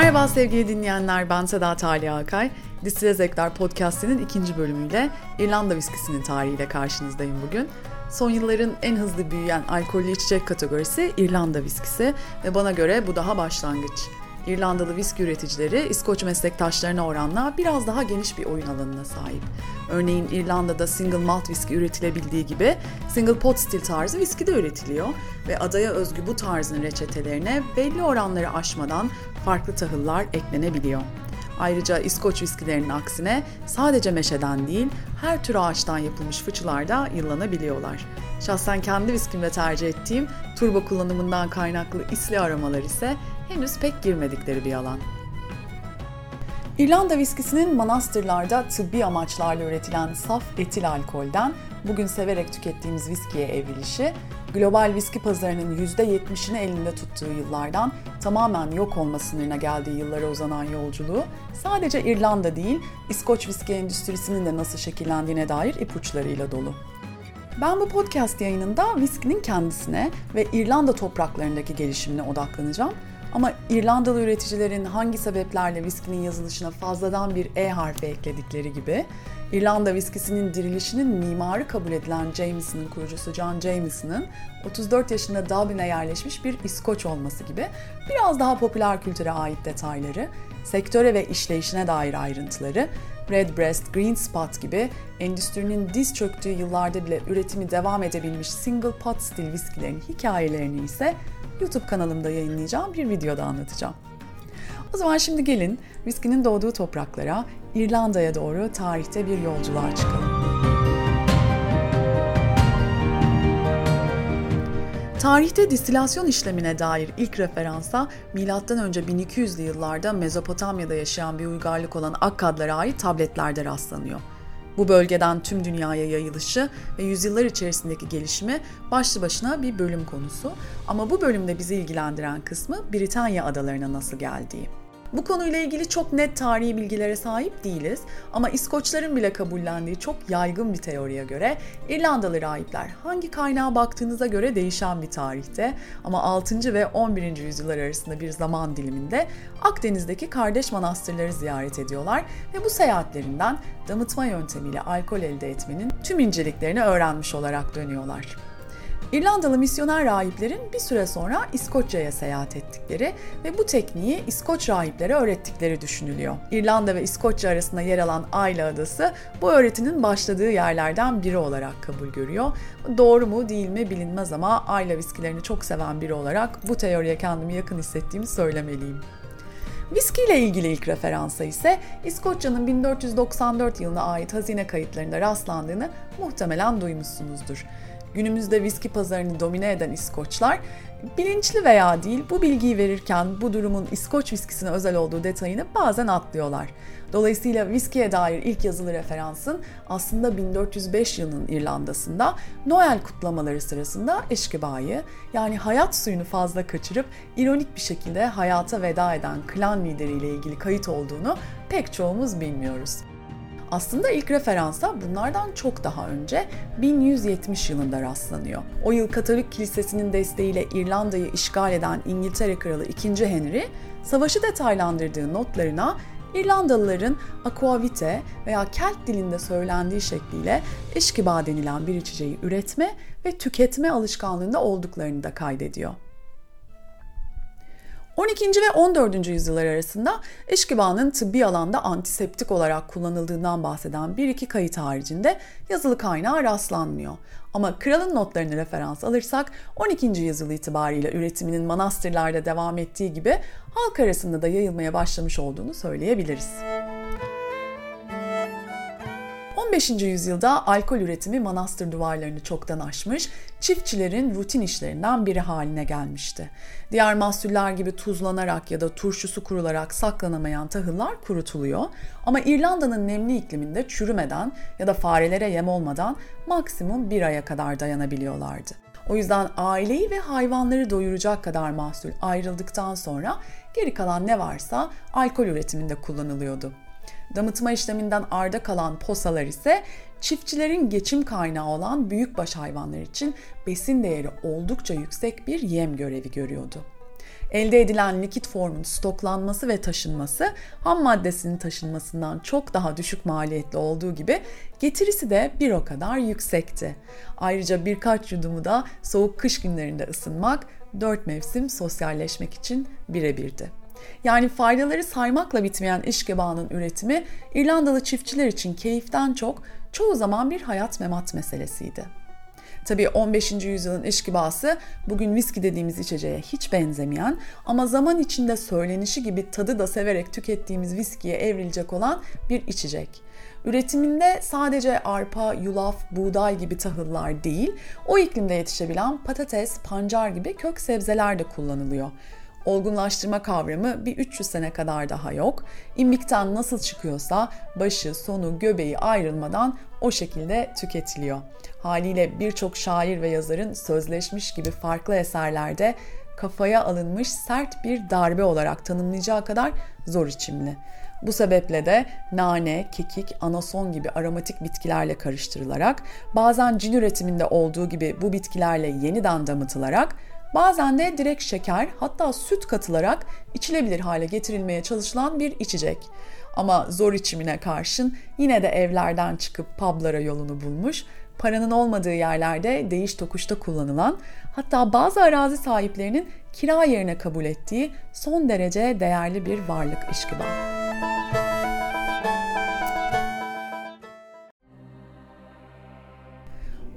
Merhaba sevgili dinleyenler, ben Seda Talya Akay. Distile Zevkler Podcast'inin ikinci bölümüyle İrlanda viskisinin tarihiyle karşınızdayım bugün. Son yılların en hızlı büyüyen alkollü içecek kategorisi İrlanda viskisi ve bana göre bu daha başlangıç. İrlandalı viski üreticileri İskoç meslektaşlarına oranla biraz daha geniş bir oyun alanına sahip. Örneğin İrlanda'da single malt viski üretilebildiği gibi single pot still tarzı viski de üretiliyor ve adaya özgü bu tarzın reçetelerine belli oranları aşmadan farklı tahıllar eklenebiliyor. Ayrıca İskoç viskilerinin aksine sadece meşeden değil her tür ağaçtan yapılmış fıçılar da yıllanabiliyorlar. Şahsen kendi viskimde tercih ettiğim turbo kullanımından kaynaklı isli aromalar ise henüz pek girmedikleri bir alan. İrlanda viskisinin manastırlarda tıbbi amaçlarla üretilen saf etil alkolden bugün severek tükettiğimiz viskiye evrilişi, global viski pazarının %70'ini elinde tuttuğu yıllardan tamamen yok olma sınırına geldiği yıllara uzanan yolculuğu sadece İrlanda değil, İskoç viski endüstrisinin de nasıl şekillendiğine dair ipuçlarıyla dolu. Ben bu podcast yayınında viskinin kendisine ve İrlanda topraklarındaki gelişimine odaklanacağım ama İrlandalı üreticilerin hangi sebeplerle viskinin yazılışına fazladan bir E harfi ekledikleri gibi İrlanda viskisinin dirilişinin mimarı kabul edilen Jameson'ın kurucusu John Jameson'ın 34 yaşında Dublin'e yerleşmiş bir İskoç olması gibi biraz daha popüler kültüre ait detayları, sektöre ve işleyişine dair ayrıntıları, Redbreast, Green Spot gibi endüstrinin diz çöktüğü yıllarda bile üretimi devam edebilmiş single pot stil viskilerin hikayelerini ise YouTube kanalımda yayınlayacağım bir videoda anlatacağım. O zaman şimdi gelin viskinin doğduğu topraklara, İrlanda'ya doğru tarihte bir yolculuğa çıkalım. Tarihte distilasyon işlemine dair ilk referansa M.Ö. 1200'lü yıllarda Mezopotamya'da yaşayan bir uygarlık olan Akkadlara ait tabletlerde rastlanıyor. Bu bölgeden tüm dünyaya yayılışı ve yüzyıllar içerisindeki gelişimi başlı başına bir bölüm konusu. Ama bu bölümde bizi ilgilendiren kısmı Britanya adalarına nasıl geldiği. Bu konuyla ilgili çok net tarihi bilgilere sahip değiliz ama İskoçların bile kabullendiği çok yaygın bir teoriye göre İrlandalı rahipler hangi kaynağa baktığınıza göre değişen bir tarihte ama 6. ve 11. yüzyıllar arasında bir zaman diliminde Akdeniz'deki kardeş manastırları ziyaret ediyorlar ve bu seyahatlerinden damıtma yöntemiyle alkol elde etmenin tüm inceliklerini öğrenmiş olarak dönüyorlar. İrlandalı misyoner rahiplerin bir süre sonra İskoçya'ya seyahat ettikleri ve bu tekniği İskoç rahiplere öğrettikleri düşünülüyor. İrlanda ve İskoçya arasında yer alan Ayla Adası bu öğretinin başladığı yerlerden biri olarak kabul görüyor. Doğru mu değil mi bilinmez ama Ayla viskilerini çok seven biri olarak bu teoriye kendimi yakın hissettiğimi söylemeliyim. Viski ile ilgili ilk referansa ise İskoçya'nın 1494 yılına ait hazine kayıtlarında rastlandığını muhtemelen duymuşsunuzdur. Günümüzde viski pazarını domine eden İskoçlar bilinçli veya değil bu bilgiyi verirken bu durumun İskoç viskisine özel olduğu detayını bazen atlıyorlar. Dolayısıyla viskiye dair ilk yazılı referansın aslında 1405 yılının İrlanda'sında Noel kutlamaları sırasında eşkıbayı yani hayat suyunu fazla kaçırıp ironik bir şekilde hayata veda eden klan lideriyle ilgili kayıt olduğunu pek çoğumuz bilmiyoruz. Aslında ilk referansa bunlardan çok daha önce 1170 yılında rastlanıyor. O yıl Katolik Kilisesi'nin desteğiyle İrlanda'yı işgal eden İngiltere Kralı 2. Henry, savaşı detaylandırdığı notlarına İrlandalıların aquavite veya Kelt dilinde söylendiği şekliyle eşkiba denilen bir içeceği üretme ve tüketme alışkanlığında olduklarını da kaydediyor. 12. ve 14. yüzyıllar arasında eşkıbanın tıbbi alanda antiseptik olarak kullanıldığından bahseden bir iki kayıt haricinde yazılı kaynağa rastlanmıyor. Ama kralın notlarını referans alırsak 12. yüzyıl itibariyle üretiminin manastırlarda devam ettiği gibi halk arasında da yayılmaya başlamış olduğunu söyleyebiliriz. 15. yüzyılda alkol üretimi manastır duvarlarını çoktan aşmış, çiftçilerin rutin işlerinden biri haline gelmişti. Diğer mahsuller gibi tuzlanarak ya da turşusu kurularak saklanamayan tahıllar kurutuluyor ama İrlanda'nın nemli ikliminde çürümeden ya da farelere yem olmadan maksimum bir aya kadar dayanabiliyorlardı. O yüzden aileyi ve hayvanları doyuracak kadar mahsul ayrıldıktan sonra geri kalan ne varsa alkol üretiminde kullanılıyordu. Damıtma işleminden arda kalan posalar ise çiftçilerin geçim kaynağı olan büyükbaş hayvanlar için besin değeri oldukça yüksek bir yem görevi görüyordu. Elde edilen likit formun stoklanması ve taşınması ham maddesinin taşınmasından çok daha düşük maliyetli olduğu gibi getirisi de bir o kadar yüksekti. Ayrıca birkaç yudumu da soğuk kış günlerinde ısınmak, dört mevsim sosyalleşmek için birebirdi. Yani faydaları saymakla bitmeyen işkebağının üretimi İrlandalı çiftçiler için keyiften çok çoğu zaman bir hayat memat meselesiydi. Tabii 15. yüzyılın işkibası bugün viski dediğimiz içeceğe hiç benzemeyen ama zaman içinde söylenişi gibi tadı da severek tükettiğimiz viskiye evrilecek olan bir içecek. Üretiminde sadece arpa, yulaf, buğday gibi tahıllar değil, o iklimde yetişebilen patates, pancar gibi kök sebzeler de kullanılıyor. Olgunlaştırma kavramı bir 300 sene kadar daha yok. İmbikten nasıl çıkıyorsa başı, sonu, göbeği ayrılmadan o şekilde tüketiliyor. Haliyle birçok şair ve yazarın sözleşmiş gibi farklı eserlerde kafaya alınmış sert bir darbe olarak tanımlayacağı kadar zor içimli. Bu sebeple de nane, kekik, anason gibi aromatik bitkilerle karıştırılarak, bazen cin üretiminde olduğu gibi bu bitkilerle yeniden damıtılarak Bazen de direkt şeker hatta süt katılarak içilebilir hale getirilmeye çalışılan bir içecek. Ama zor içimine karşın yine de evlerden çıkıp publara yolunu bulmuş, paranın olmadığı yerlerde değiş tokuşta kullanılan, hatta bazı arazi sahiplerinin kira yerine kabul ettiği son derece değerli bir varlık işkiba.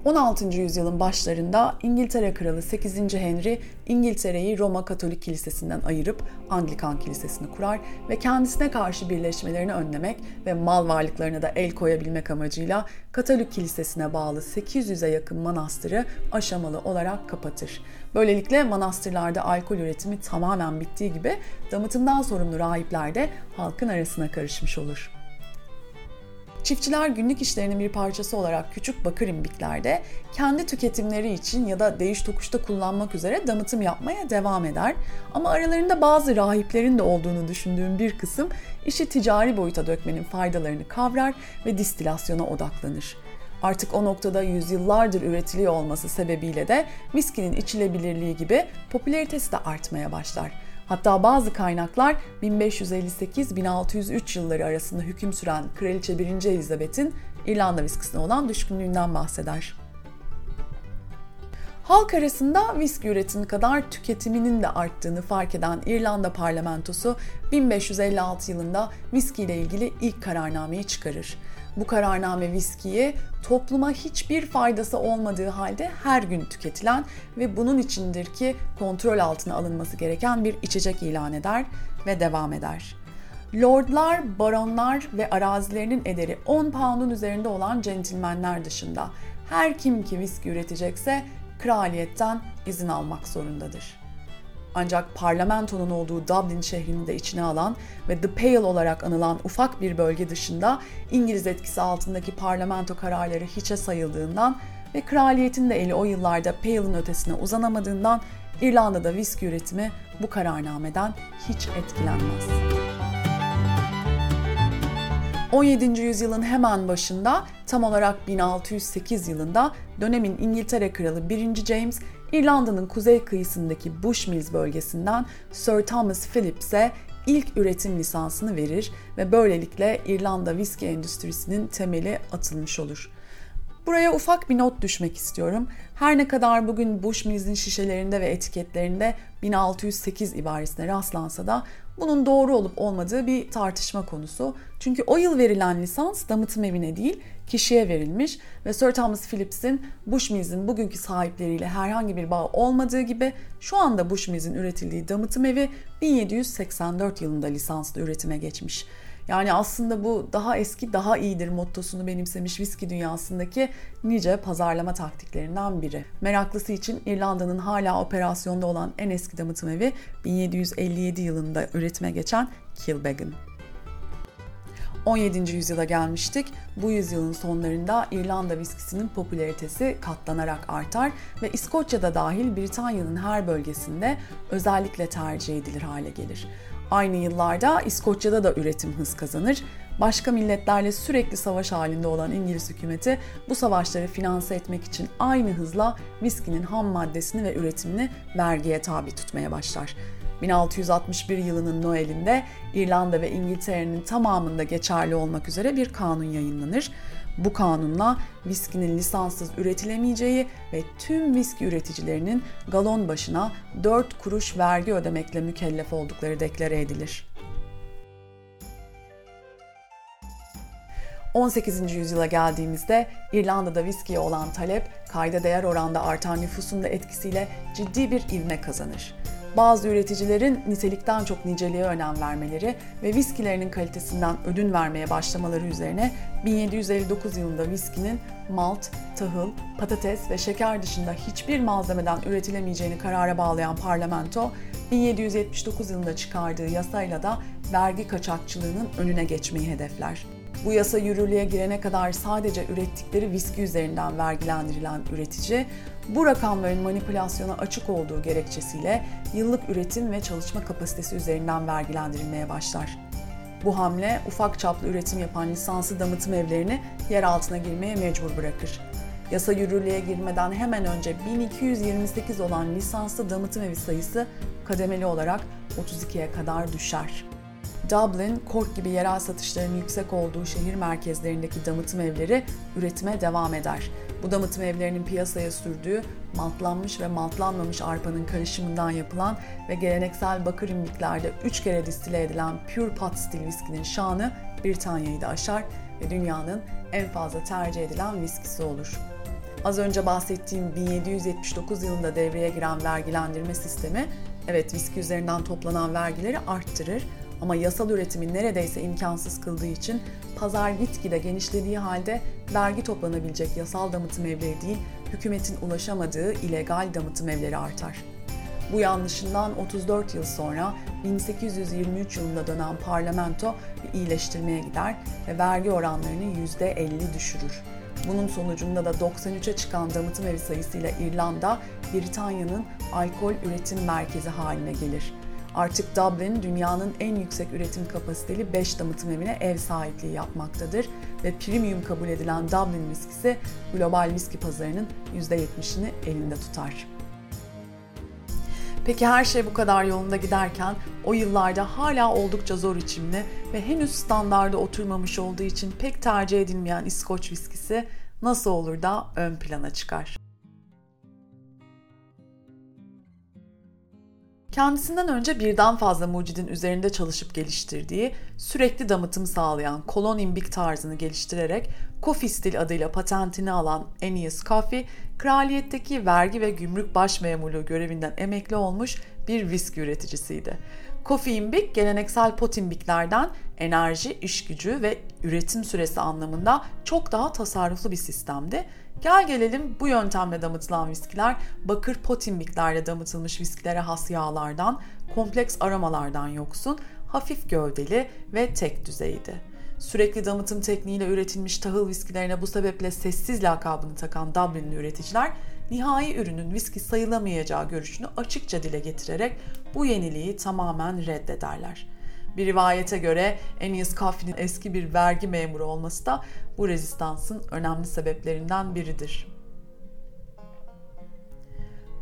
16. yüzyılın başlarında İngiltere Kralı 8. Henry İngiltere'yi Roma Katolik Kilisesi'nden ayırıp Anglikan Kilisesi'ni kurar ve kendisine karşı birleşmelerini önlemek ve mal varlıklarına da el koyabilmek amacıyla Katolik Kilisesi'ne bağlı 800'e yakın manastırı aşamalı olarak kapatır. Böylelikle manastırlarda alkol üretimi tamamen bittiği gibi damıtımdan sorumlu rahipler de halkın arasına karışmış olur. Çiftçiler günlük işlerinin bir parçası olarak küçük bakır imbiklerde kendi tüketimleri için ya da değiş tokuşta kullanmak üzere damıtım yapmaya devam eder. Ama aralarında bazı rahiplerin de olduğunu düşündüğüm bir kısım işi ticari boyuta dökmenin faydalarını kavrar ve distilasyona odaklanır. Artık o noktada yüzyıllardır üretiliyor olması sebebiyle de viskinin içilebilirliği gibi popülaritesi de artmaya başlar. Hatta bazı kaynaklar 1558-1603 yılları arasında hüküm süren Kraliçe 1. Elizabeth'in İrlanda viskisine olan düşkünlüğünden bahseder. Halk arasında viski üretimi kadar tüketiminin de arttığını fark eden İrlanda parlamentosu 1556 yılında viski ile ilgili ilk kararnameyi çıkarır. Bu kararname viskiyi topluma hiçbir faydası olmadığı halde her gün tüketilen ve bunun içindir ki kontrol altına alınması gereken bir içecek ilan eder ve devam eder. Lordlar, baronlar ve arazilerinin ederi 10 pound'un üzerinde olan centilmenler dışında her kim ki viski üretecekse kraliyetten izin almak zorundadır. Ancak parlamentonun olduğu Dublin şehrini de içine alan ve The Pale olarak anılan ufak bir bölge dışında İngiliz etkisi altındaki parlamento kararları hiçe sayıldığından ve kraliyetin de eli o yıllarda Pale'ın ötesine uzanamadığından İrlanda'da viski üretimi bu kararnameden hiç etkilenmez. 17. yüzyılın hemen başında tam olarak 1608 yılında dönemin İngiltere Kralı 1. James İrlanda'nın kuzey kıyısındaki Bushmills bölgesinden Sir Thomas Phillips'e ilk üretim lisansını verir ve böylelikle İrlanda viski endüstrisinin temeli atılmış olur. Buraya ufak bir not düşmek istiyorum. Her ne kadar bugün Bushmills'in şişelerinde ve etiketlerinde 1608 ibaresine rastlansa da bunun doğru olup olmadığı bir tartışma konusu. Çünkü o yıl verilen lisans damıtım evine değil kişiye verilmiş ve Sir Thomas Phillips'in Bushmills'in bugünkü sahipleriyle herhangi bir bağ olmadığı gibi şu anda Bushmills'in üretildiği damıtım evi 1784 yılında lisanslı üretime geçmiş. Yani aslında bu daha eski daha iyidir mottosunu benimsemiş viski dünyasındaki nice pazarlama taktiklerinden biri. Meraklısı için İrlanda'nın hala operasyonda olan en eski damıtım evi 1757 yılında üretime geçen Kilbeggan. 17. yüzyıla gelmiştik. Bu yüzyılın sonlarında İrlanda viskisinin popülaritesi katlanarak artar ve İskoçya'da dahil Britanya'nın her bölgesinde özellikle tercih edilir hale gelir. Aynı yıllarda İskoçya'da da üretim hız kazanır. Başka milletlerle sürekli savaş halinde olan İngiliz hükümeti bu savaşları finanse etmek için aynı hızla viskinin ham maddesini ve üretimini vergiye tabi tutmaya başlar. 1661 yılının Noel'inde İrlanda ve İngiltere'nin tamamında geçerli olmak üzere bir kanun yayınlanır. Bu kanunla viskinin lisanssız üretilemeyeceği ve tüm viski üreticilerinin galon başına 4 kuruş vergi ödemekle mükellef oldukları deklare edilir. 18. yüzyıla geldiğimizde İrlanda'da viskiye olan talep kayda değer oranda artan nüfusun da etkisiyle ciddi bir ivme kazanır. Bazı üreticilerin nitelikten çok niceliğe önem vermeleri ve viskilerinin kalitesinden ödün vermeye başlamaları üzerine 1759 yılında viskinin malt, tahıl, patates ve şeker dışında hiçbir malzemeden üretilemeyeceğini karara bağlayan parlamento, 1779 yılında çıkardığı yasayla da vergi kaçakçılığının önüne geçmeyi hedefler. Bu yasa yürürlüğe girene kadar sadece ürettikleri viski üzerinden vergilendirilen üretici, bu rakamların manipülasyona açık olduğu gerekçesiyle yıllık üretim ve çalışma kapasitesi üzerinden vergilendirilmeye başlar. Bu hamle ufak çaplı üretim yapan lisanslı damıtım evlerini yer altına girmeye mecbur bırakır. Yasa yürürlüğe girmeden hemen önce 1228 olan lisanslı damıtım evi sayısı kademeli olarak 32'ye kadar düşer. Dublin, Cork gibi yerel satışların yüksek olduğu şehir merkezlerindeki damıtım evleri üretime devam eder. Bu damıtım evlerinin piyasaya sürdüğü maltlanmış ve maltlanmamış arpanın karışımından yapılan ve geleneksel bakır imliklerde 3 kere distile edilen Pure Pot stil viskinin şanı Britanya'yı da aşar ve dünyanın en fazla tercih edilen viskisi olur. Az önce bahsettiğim 1779 yılında devreye giren vergilendirme sistemi, evet viski üzerinden toplanan vergileri arttırır ama yasal üretimi neredeyse imkansız kıldığı için pazar gitgide genişlediği halde vergi toplanabilecek yasal damıtım evleri değil, hükümetin ulaşamadığı illegal damıtım evleri artar. Bu yanlışından 34 yıl sonra 1823 yılında dönen parlamento bir iyileştirmeye gider ve vergi oranlarını %50 düşürür. Bunun sonucunda da 93'e çıkan damıtım evi sayısıyla İrlanda, Britanya'nın alkol üretim merkezi haline gelir. Artık Dublin dünyanın en yüksek üretim kapasiteli 5 damıtım evine ev sahipliği yapmaktadır ve premium kabul edilen Dublin viskisi global viski pazarının %70'ini elinde tutar. Peki her şey bu kadar yolunda giderken o yıllarda hala oldukça zor içimli ve henüz standarda oturmamış olduğu için pek tercih edilmeyen İskoç viskisi nasıl olur da ön plana çıkar? Kendisinden önce birden fazla mucidin üzerinde çalışıp geliştirdiği, sürekli damıtım sağlayan kolon imbik tarzını geliştirerek Coffee Stil adıyla patentini alan Aeneas Coffee, kraliyetteki vergi ve gümrük baş memurluğu görevinden emekli olmuş bir viski üreticisiydi. İmbik geleneksel pot imbiklerden enerji, iş gücü ve üretim süresi anlamında çok daha tasarruflu bir sistemdi Gel gelelim bu yöntemle damıtılan viskiler bakır potimbiklerle damıtılmış viskilere has yağlardan, kompleks aromalardan yoksun, hafif gövdeli ve tek düzeydi. Sürekli damıtım tekniğiyle üretilmiş tahıl viskilerine bu sebeple sessiz lakabını takan Dublinli üreticiler nihai ürünün viski sayılamayacağı görüşünü açıkça dile getirerek bu yeniliği tamamen reddederler. Bir rivayete göre Enias Coffey'nin eski bir vergi memuru olması da bu rezistansın önemli sebeplerinden biridir.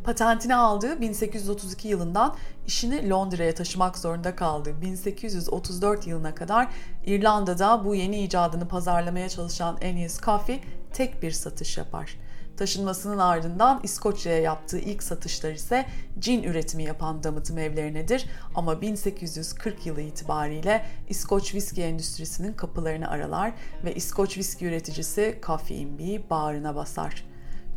Patentini aldığı 1832 yılından işini Londra'ya taşımak zorunda kaldığı 1834 yılına kadar İrlanda'da bu yeni icadını pazarlamaya çalışan Enias Coffey tek bir satış yapar. Taşınmasının ardından İskoçya'ya yaptığı ilk satışlar ise cin üretimi yapan damıtım evlerinedir ama 1840 yılı itibariyle İskoç viski endüstrisinin kapılarını aralar ve İskoç viski üreticisi Coffee Imbi bağrına basar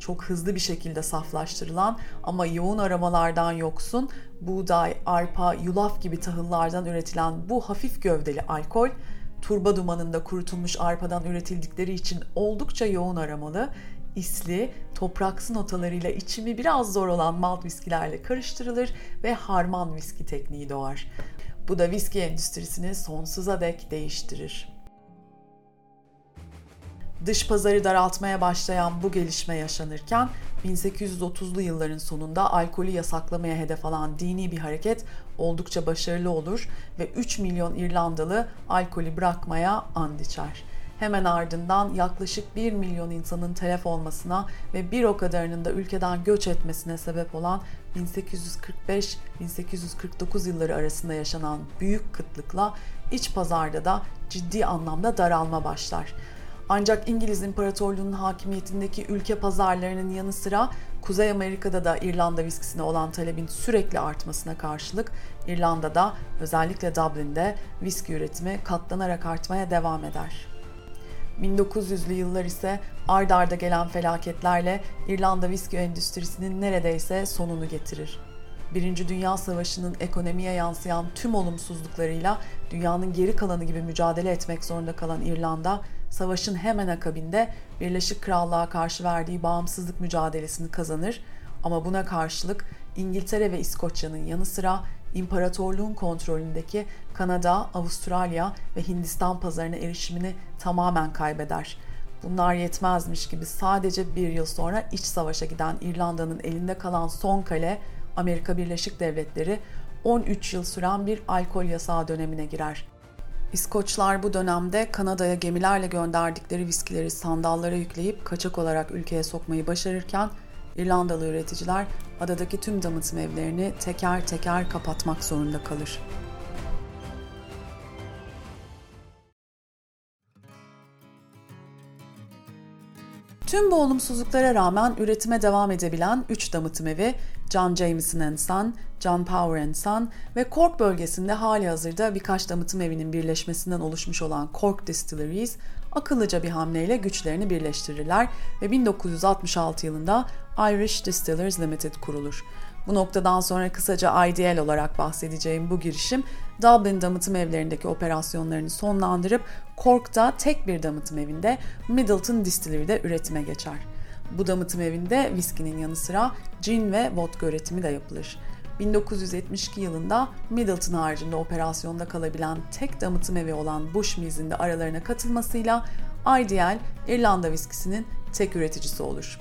çok hızlı bir şekilde saflaştırılan ama yoğun aromalardan yoksun buğday, arpa, yulaf gibi tahıllardan üretilen bu hafif gövdeli alkol turba dumanında kurutulmuş arpadan üretildikleri için oldukça yoğun aromalı isli, topraksı notalarıyla içimi biraz zor olan malt viskilerle karıştırılır ve harman viski tekniği doğar. Bu da viski endüstrisini sonsuza dek değiştirir. Dış pazarı daraltmaya başlayan bu gelişme yaşanırken 1830'lu yılların sonunda alkolü yasaklamaya hedef alan dini bir hareket oldukça başarılı olur ve 3 milyon İrlandalı alkolü bırakmaya and içer. hemen ardından yaklaşık 1 milyon insanın telef olmasına ve bir o kadarının da ülkeden göç etmesine sebep olan 1845-1849 yılları arasında yaşanan büyük kıtlıkla iç pazarda da ciddi anlamda daralma başlar. Ancak İngiliz İmparatorluğu'nun hakimiyetindeki ülke pazarlarının yanı sıra Kuzey Amerika'da da İrlanda viskisine olan talebin sürekli artmasına karşılık İrlanda'da özellikle Dublin'de viski üretimi katlanarak artmaya devam eder. 1900'lü yıllar ise ard arda gelen felaketlerle İrlanda viski endüstrisinin neredeyse sonunu getirir. Birinci Dünya Savaşı'nın ekonomiye yansıyan tüm olumsuzluklarıyla dünyanın geri kalanı gibi mücadele etmek zorunda kalan İrlanda, savaşın hemen akabinde Birleşik Krallığa karşı verdiği bağımsızlık mücadelesini kazanır ama buna karşılık İngiltere ve İskoçya'nın yanı sıra imparatorluğun kontrolündeki Kanada, Avustralya ve Hindistan pazarına erişimini tamamen kaybeder. Bunlar yetmezmiş gibi sadece bir yıl sonra iç savaşa giden İrlanda'nın elinde kalan son kale Amerika Birleşik Devletleri 13 yıl süren bir alkol yasağı dönemine girer. İskoçlar bu dönemde Kanada'ya gemilerle gönderdikleri viskileri sandallara yükleyip kaçak olarak ülkeye sokmayı başarırken İrlandalı üreticiler adadaki tüm damıtım evlerini teker teker kapatmak zorunda kalır. Tüm bu olumsuzluklara rağmen üretime devam edebilen 3 damıtım evi John Jameson Son, John Power Son ve Cork bölgesinde hali hazırda birkaç damıtım evinin birleşmesinden oluşmuş olan Cork Distilleries akıllıca bir hamleyle güçlerini birleştirirler ve 1966 yılında Irish Distillers Limited kurulur. Bu noktadan sonra kısaca IDL olarak bahsedeceğim bu girişim Dublin damıtım evlerindeki operasyonlarını sonlandırıp Cork'ta tek bir damıtım evinde Middleton Distillery'de üretime geçer. Bu damıtım evinde viskinin yanı sıra gin ve vodka üretimi de yapılır. 1972 yılında Middleton haricinde operasyonda kalabilen tek damıtım evi olan Bushmills'in de aralarına katılmasıyla IDL, İrlanda viskisinin tek üreticisi olur.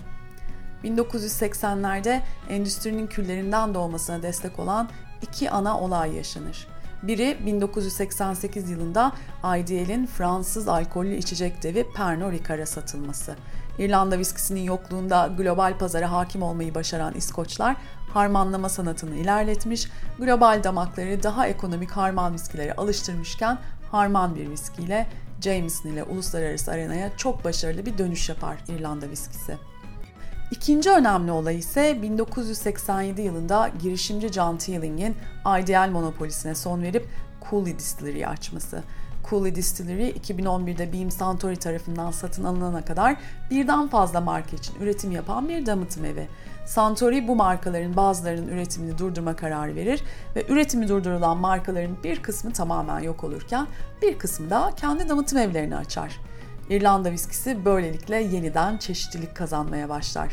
1980'lerde endüstrinin küllerinden doğmasına destek olan iki ana olay yaşanır. Biri 1988 yılında IDL'in Fransız alkollü içecek devi Pernod Ricard'a satılması. İrlanda viskisinin yokluğunda global pazara hakim olmayı başaran İskoçlar harmanlama sanatını ilerletmiş, global damakları daha ekonomik harman viskilere alıştırmışken harman bir viskiyle Jameson ile uluslararası arenaya çok başarılı bir dönüş yapar İrlanda viskisi. İkinci önemli olay ise 1987 yılında girişimci John Teeling'in ideal monopolisine son verip Cooley Distillery'i açması. Cooley Distillery 2011'de Beam Suntory tarafından satın alınana kadar birden fazla marka için üretim yapan bir damıtım evi. Suntory bu markaların bazılarının üretimini durdurma kararı verir ve üretimi durdurulan markaların bir kısmı tamamen yok olurken bir kısmı da kendi damıtım evlerini açar. İrlanda viskisi böylelikle yeniden çeşitlilik kazanmaya başlar.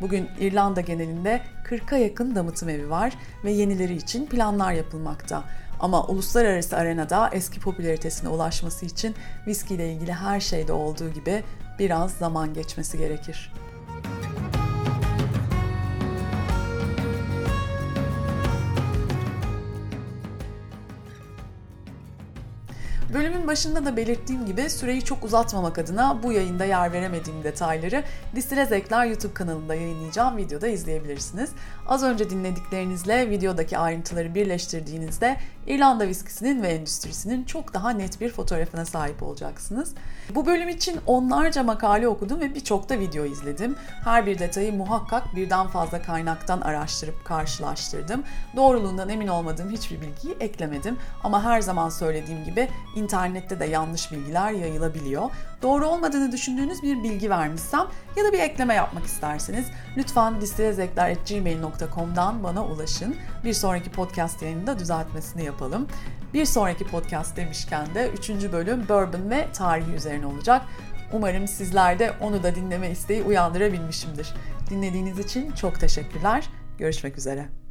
Bugün İrlanda genelinde 40'a yakın damıtım evi var ve yenileri için planlar yapılmakta. Ama uluslararası arenada eski popülaritesine ulaşması için viski ile ilgili her şeyde olduğu gibi biraz zaman geçmesi gerekir. Bölümün başında da belirttiğim gibi süreyi çok uzatmamak adına bu yayında yer veremediğim detayları Distile Zevkler YouTube kanalında yayınlayacağım videoda izleyebilirsiniz. Az önce dinlediklerinizle videodaki ayrıntıları birleştirdiğinizde İrlanda viskisinin ve endüstrisinin çok daha net bir fotoğrafına sahip olacaksınız. Bu bölüm için onlarca makale okudum ve birçok da video izledim. Her bir detayı muhakkak birden fazla kaynaktan araştırıp karşılaştırdım. Doğruluğundan emin olmadığım hiçbir bilgiyi eklemedim ama her zaman söylediğim gibi internette de yanlış bilgiler yayılabiliyor. Doğru olmadığını düşündüğünüz bir bilgi vermişsem ya da bir ekleme yapmak isterseniz lütfen distilezekler.gmail.com'dan bana ulaşın. Bir sonraki podcast yayınında düzeltmesini yapalım. Bir sonraki podcast demişken de 3. bölüm bourbon ve tarihi üzerine olacak. Umarım sizler de onu da dinleme isteği uyandırabilmişimdir. Dinlediğiniz için çok teşekkürler. Görüşmek üzere.